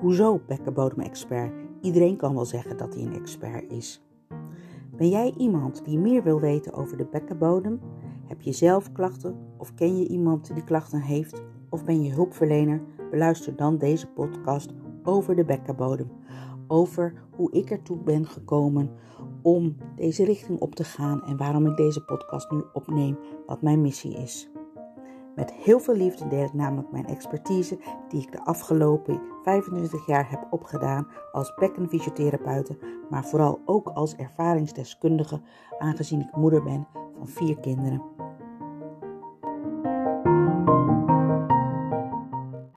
Hoezo bekkenbodemexpert? Iedereen kan wel zeggen dat hij een expert is. Ben jij iemand die meer wil weten over de bekkenbodem? Heb je zelf klachten of ken je iemand die klachten heeft? Of ben je hulpverlener? Beluister dan deze podcast over de bekkenbodem. Over hoe ik ertoe ben gekomen om deze richting op te gaan en waarom ik deze podcast nu opneem, wat mijn missie is. Met heel veel liefde deel ik namelijk mijn expertise die ik de afgelopen 25 jaar heb opgedaan als bekkenfysiotherapeute, maar vooral ook als ervaringsdeskundige, aangezien ik moeder ben van vier kinderen.